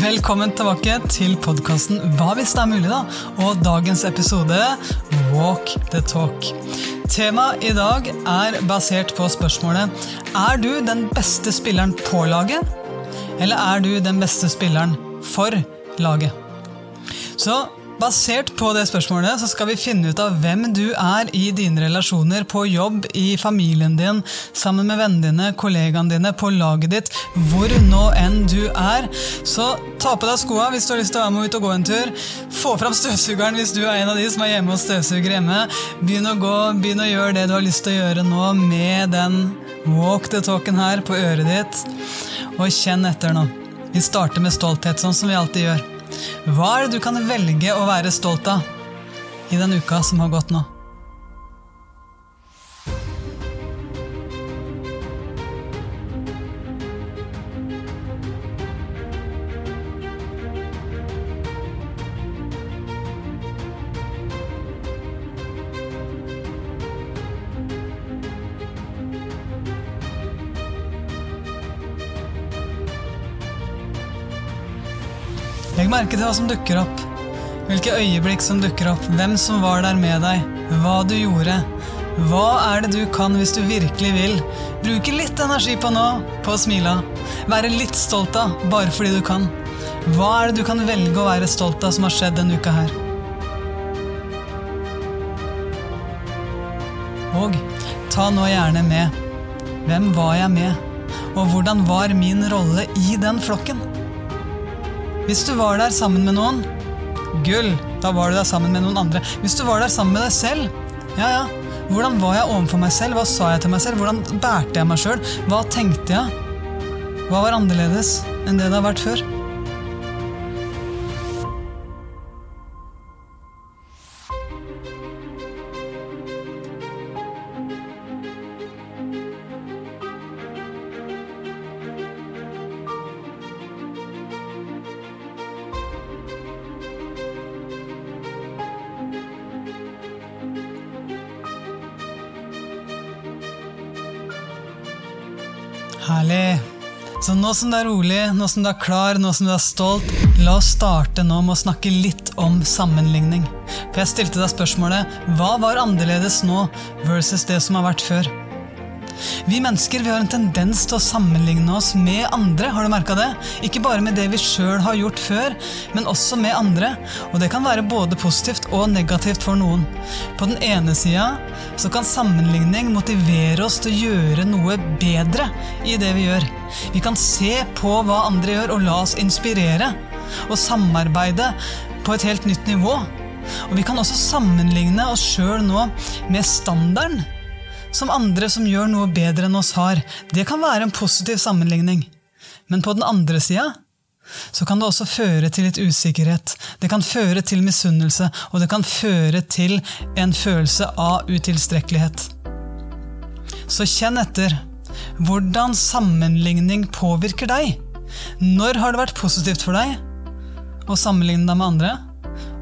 Velkommen tilbake til podkasten Hva hvis det er mulig, da? Og dagens episode Walk the talk. Temaet i dag er basert på spørsmålet Er du den beste spilleren på laget, eller er du den beste spilleren for laget? Så Basert på det spørsmålet så skal vi finne ut av hvem du er i dine relasjoner, på jobb, i familien din, sammen med vennene dine, kollegaene dine, på laget ditt, hvor nå enn du er. Så ta på deg skoa hvis du har lyst til å være med ut og gå en tur. Få fram støvsugeren hvis du er en av de som er hjemme og støvsuger hjemme. Begynn å gå, begynn å gjøre det du har lyst til å gjøre nå med den walk the talken her på øret ditt. Og kjenn etter nå. Vi starter med stolthet, sånn som vi alltid gjør. Hva er det du kan velge å være stolt av i den uka som har gått nå? Merke til hva som dukker opp. Hvilke øyeblikk som dukker opp, hvem som var der med deg, hva du gjorde. Hva er det du kan hvis du virkelig vil? Bruke litt energi på nå, på å smile av. Være litt stolt av, bare fordi du kan. Hva er det du kan velge å være stolt av som har skjedd denne uka her? Og ta nå gjerne med hvem var jeg med, og hvordan var min rolle i den flokken? Hvis du var der sammen med noen, gull, da var du der sammen med noen andre. Hvis du var der sammen med deg selv, ja ja, hvordan var jeg overfor meg selv? Hva sa jeg til meg selv? Hvordan bærte jeg meg sjøl? Hva tenkte jeg? Hva var annerledes enn det det har vært før? Nå som du er rolig, nå som du er klar, nå som du er stolt, la oss starte nå med å snakke litt om sammenligning. For jeg stilte deg spørsmålet hva var annerledes nå versus det som har vært før? Vi mennesker vi har en tendens til å sammenligne oss med andre. har du merket det? Ikke bare med det vi sjøl har gjort før, men også med andre. Og det kan være både positivt og negativt for noen. På den ene sida så kan sammenligning motivere oss til å gjøre noe bedre i det vi gjør. Vi kan se på hva andre gjør, og la oss inspirere. Og samarbeide på et helt nytt nivå. Og vi kan også sammenligne oss sjøl nå med standarden som andre som gjør noe bedre enn oss har. Det kan være en positiv sammenligning. Men på den andre sida så kan det også føre til litt usikkerhet. Det kan føre til misunnelse, og det kan føre til en følelse av utilstrekkelighet. Så kjenn etter. Hvordan sammenligning påvirker deg? Når har det vært positivt for deg å sammenligne deg med andre?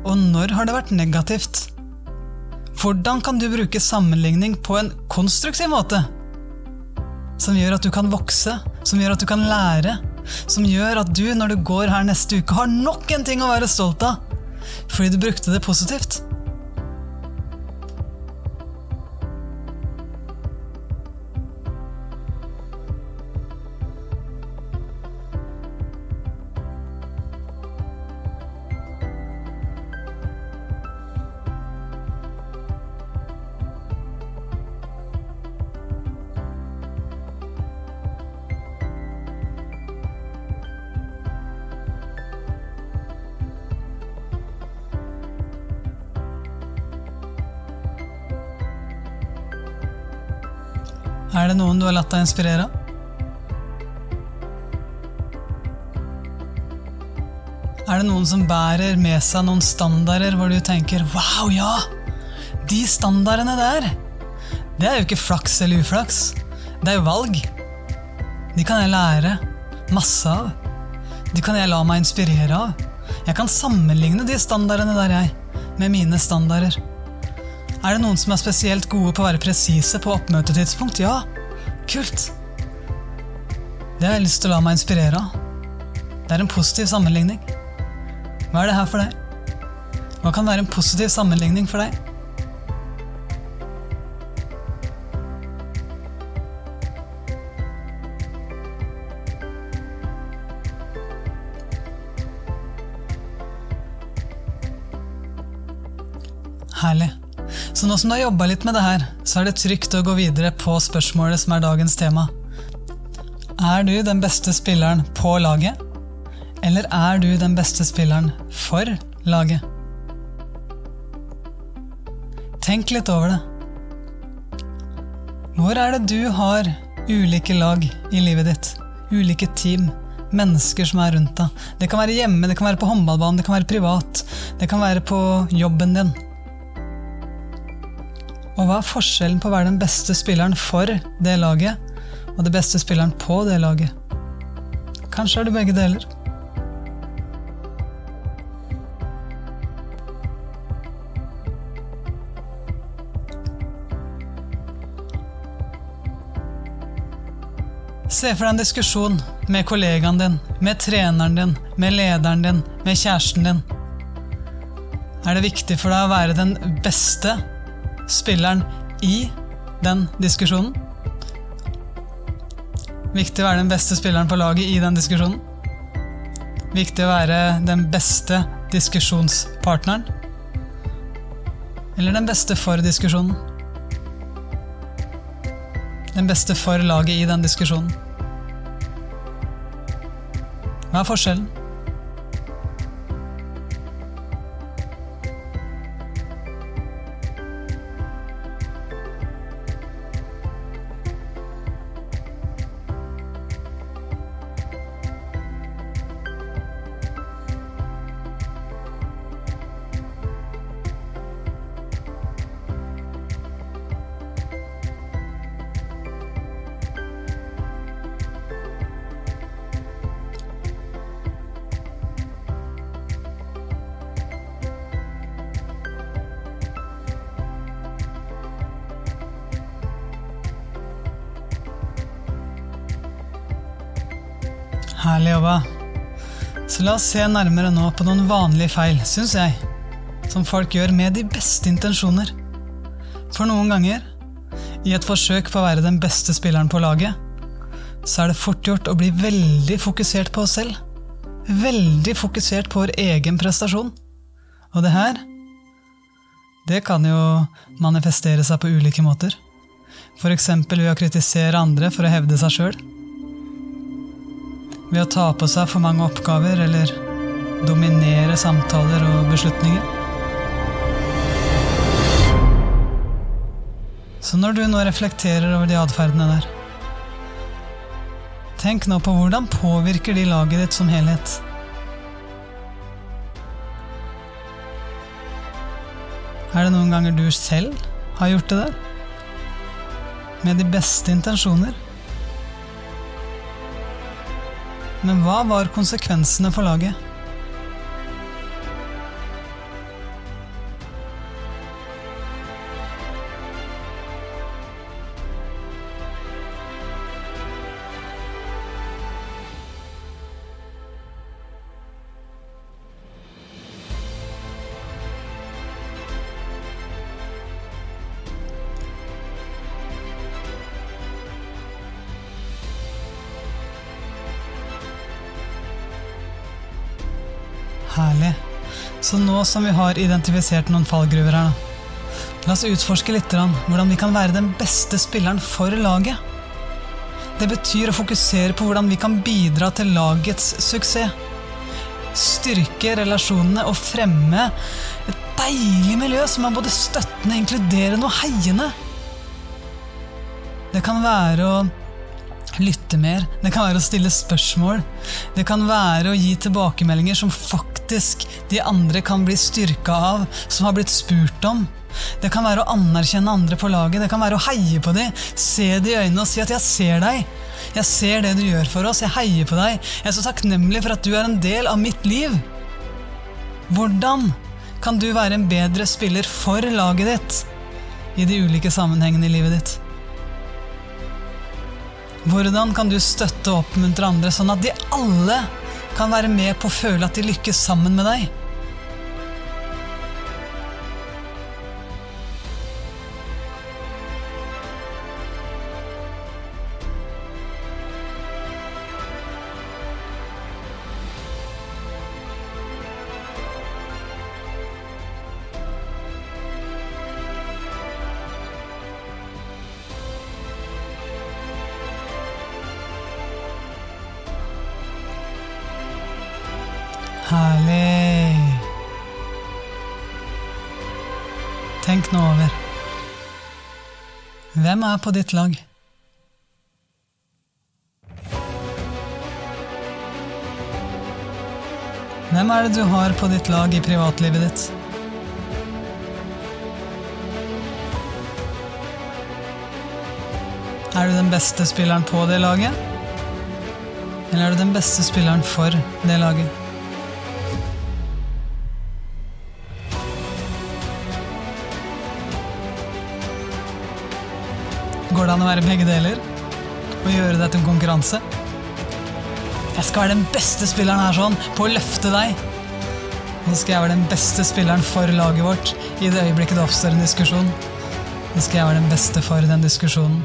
Og når har det vært negativt? Hvordan kan du bruke sammenligning på en konstruktiv måte? Som gjør at du kan vokse, som gjør at du kan lære, som gjør at du når du går her neste uke, har nok en ting å være stolt av fordi du brukte det positivt. Er det noen du har latt deg inspirere av? Er det noen som bærer med seg noen standarder hvor du tenker 'wow, ja'? De standardene der, det er jo ikke flaks eller uflaks. Det er jo valg. De kan jeg lære masse av. De kan jeg la meg inspirere av. Jeg kan sammenligne de standardene der, jeg, med mine standarder. Er det noen som er spesielt gode på å være presise på oppmøtetidspunkt? Ja, kult. Det har jeg lyst til å la meg inspirere av. Det er en positiv sammenligning. Hva er det her for deg? Hva kan være en positiv sammenligning for deg? Nå som du har jobba litt med det her, så er det trygt å gå videre på spørsmålet som er dagens tema. Er du den beste spilleren på laget? Eller er du den beste spilleren for laget? Tenk litt over det. Hvor er det du har ulike lag i livet ditt? Ulike team? Mennesker som er rundt deg? Det kan være hjemme, det kan være på håndballbanen, det kan være privat. Det kan være på jobben din. Og hva er forskjellen på å være den beste spilleren for det laget og det beste spilleren på det laget? Kanskje er det begge deler. Se for deg en diskusjon med kollegaen din, med treneren din, med lederen din, med kjæresten din. Er det viktig for deg å være den beste spilleren i den diskusjonen? Viktig å være den beste spilleren på laget i den diskusjonen? Viktig å være den beste diskusjonspartneren? Eller den beste for diskusjonen? Den beste for laget i den diskusjonen? Hva er forskjellen? Herlig jobba. Så la oss se nærmere nå på noen vanlige feil, syns jeg, som folk gjør med de beste intensjoner. For noen ganger, i et forsøk på å være den beste spilleren på laget, så er det fort gjort å bli veldig fokusert på oss selv. Veldig fokusert på vår egen prestasjon. Og det her, det kan jo manifestere seg på ulike måter. F.eks. ved å kritisere andre for å hevde seg sjøl ved å ta på seg for mange oppgaver eller dominere samtaler og beslutninger. Så når du nå reflekterer over de atferdene der, tenk nå på hvordan påvirker de laget ditt som helhet. Er det noen ganger du selv har gjort det der? Med de beste intensjoner? Men hva var konsekvensene for laget? Så nå som vi har identifisert noen fallgruver her, la oss utforske litt hvordan vi kan være den beste spilleren for laget. Det betyr å fokusere på hvordan vi kan bidra til lagets suksess. Styrke relasjonene og fremme et deilig miljø som er både støttende, inkluderende og heiende. Det kan være å lytte mer, det kan være å stille spørsmål, det kan være å gi tilbakemeldinger som faktisk de andre kan bli styrka av, som har blitt spurt om. Det kan være å anerkjenne andre på laget, det kan være å heie på dem, se dem i øynene og si at 'jeg ser deg'. Jeg ser det du gjør for oss, jeg heier på deg. Jeg er så takknemlig for at du er en del av mitt liv. Hvordan kan du være en bedre spiller for laget ditt i de ulike sammenhengene i livet ditt? Hvordan kan du støtte og oppmuntre andre, sånn at de alle kan være med på å føle at de lykkes sammen med deg. Tenk nå over. Hvem er på ditt lag? Hvem er det du har på ditt lag i privatlivet ditt? Er du den beste spilleren på det laget? Eller er du den beste spilleren for det laget? Går det an å være begge deler? Og gjøre det til en konkurranse? Jeg skal være den beste spilleren her sånn, på å løfte deg. Og så skal jeg være den beste spilleren for laget vårt i det øyeblikket det oppstår en diskusjon. Så skal jeg være den beste for den diskusjonen.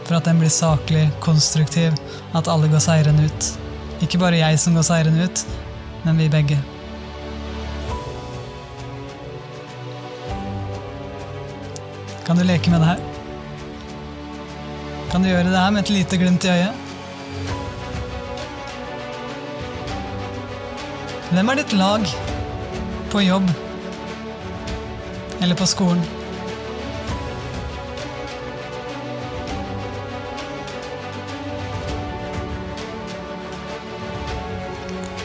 For at den blir saklig, konstruktiv, at alle går seirende ut. Ikke bare jeg som går seirende ut, men vi begge. Kan du leke med det her? Kan du gjøre det her med et lite glimt i øyet? Hvem er ditt lag på jobb eller på skolen?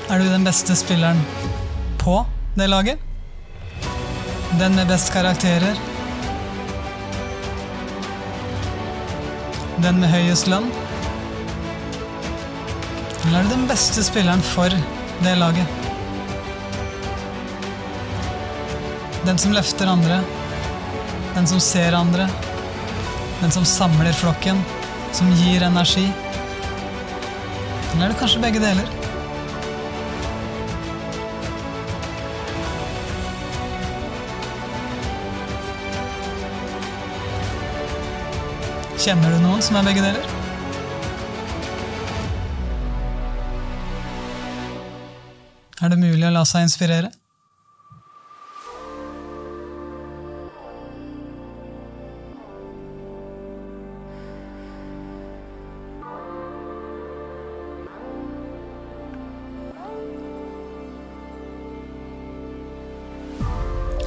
Er du den beste spilleren på det laget? Den med best karakterer? Den med høyest lønn? Eller er du den beste spilleren for det laget? Den som løfter andre. Den som ser andre. Den som samler flokken. Som gir energi. Eller er det kanskje begge deler? Kjenner du noen som er begge deler? Er det mulig å la seg inspirere?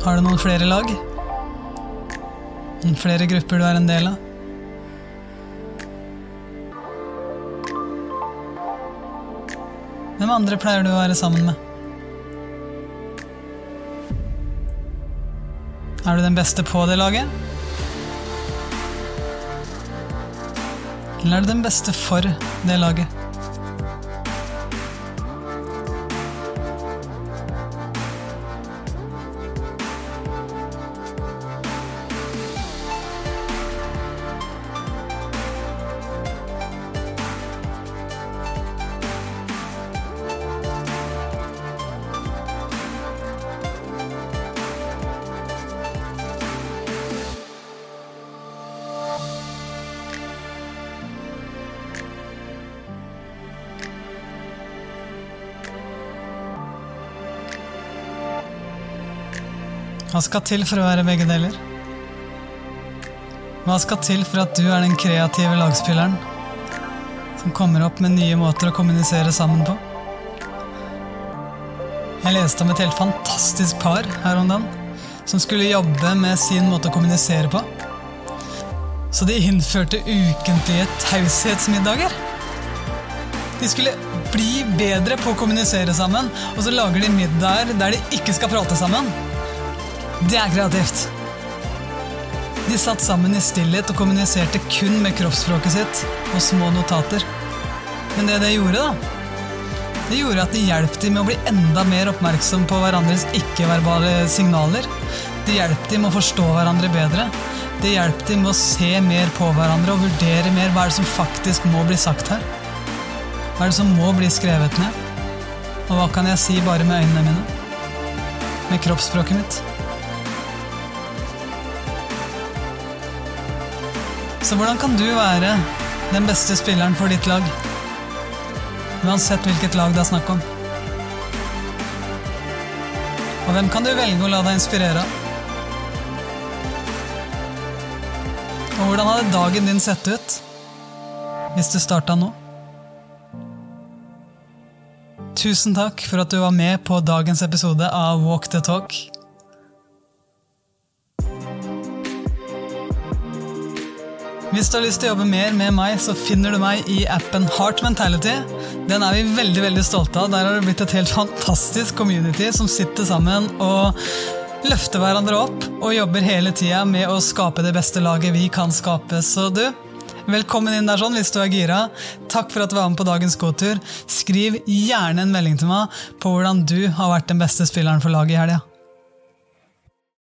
Har du noen flere lag? Noen flere grupper du er en del av? Hvem andre pleier du å være sammen med? Er du den beste på det laget? Eller er du den beste for det laget? Hva skal til for å være begge deler? Hva skal til for at du er den kreative lagspilleren som kommer opp med nye måter å kommunisere sammen på? Jeg leste om et helt fantastisk par her om dagen som skulle jobbe med sin måte å kommunisere på. Så de innførte ukentlige taushetsmiddager. De skulle bli bedre på å kommunisere sammen, og så lager de middager der de ikke skal prate sammen. Det er kreativt. De satt sammen i stillhet og kommuniserte kun med kroppsspråket sitt og små notater. Men det det gjorde, da, det gjorde at det hjalp dem med å bli enda mer oppmerksom på hverandres ikke-verbale signaler. Det hjalp dem med å forstå hverandre bedre. Det hjalp dem med å se mer på hverandre og vurdere mer hva er det som faktisk må bli sagt her. Hva er det som må bli skrevet ned? Og hva kan jeg si bare med øynene mine? Med kroppsspråket mitt? Så hvordan kan du være den beste spilleren for ditt lag? Uansett hvilket lag det er snakk om. Og hvem kan du velge å la deg inspirere av? Og hvordan hadde dagen din sett ut hvis du starta nå? Tusen takk for at du var med på dagens episode av Walk the Talk. Hvis du har lyst til å jobbe mer med meg, så finner du meg i appen Heart Mentality. Den er vi veldig veldig stolte av. Der har det blitt et helt fantastisk community som sitter sammen og løfter hverandre opp og jobber hele tida med å skape det beste laget vi kan skape. Så du, velkommen inn der sånn hvis du er gira. Takk for at du var med på dagens gåtur. Skriv gjerne en melding til meg på hvordan du har vært den beste spilleren for laget i helga.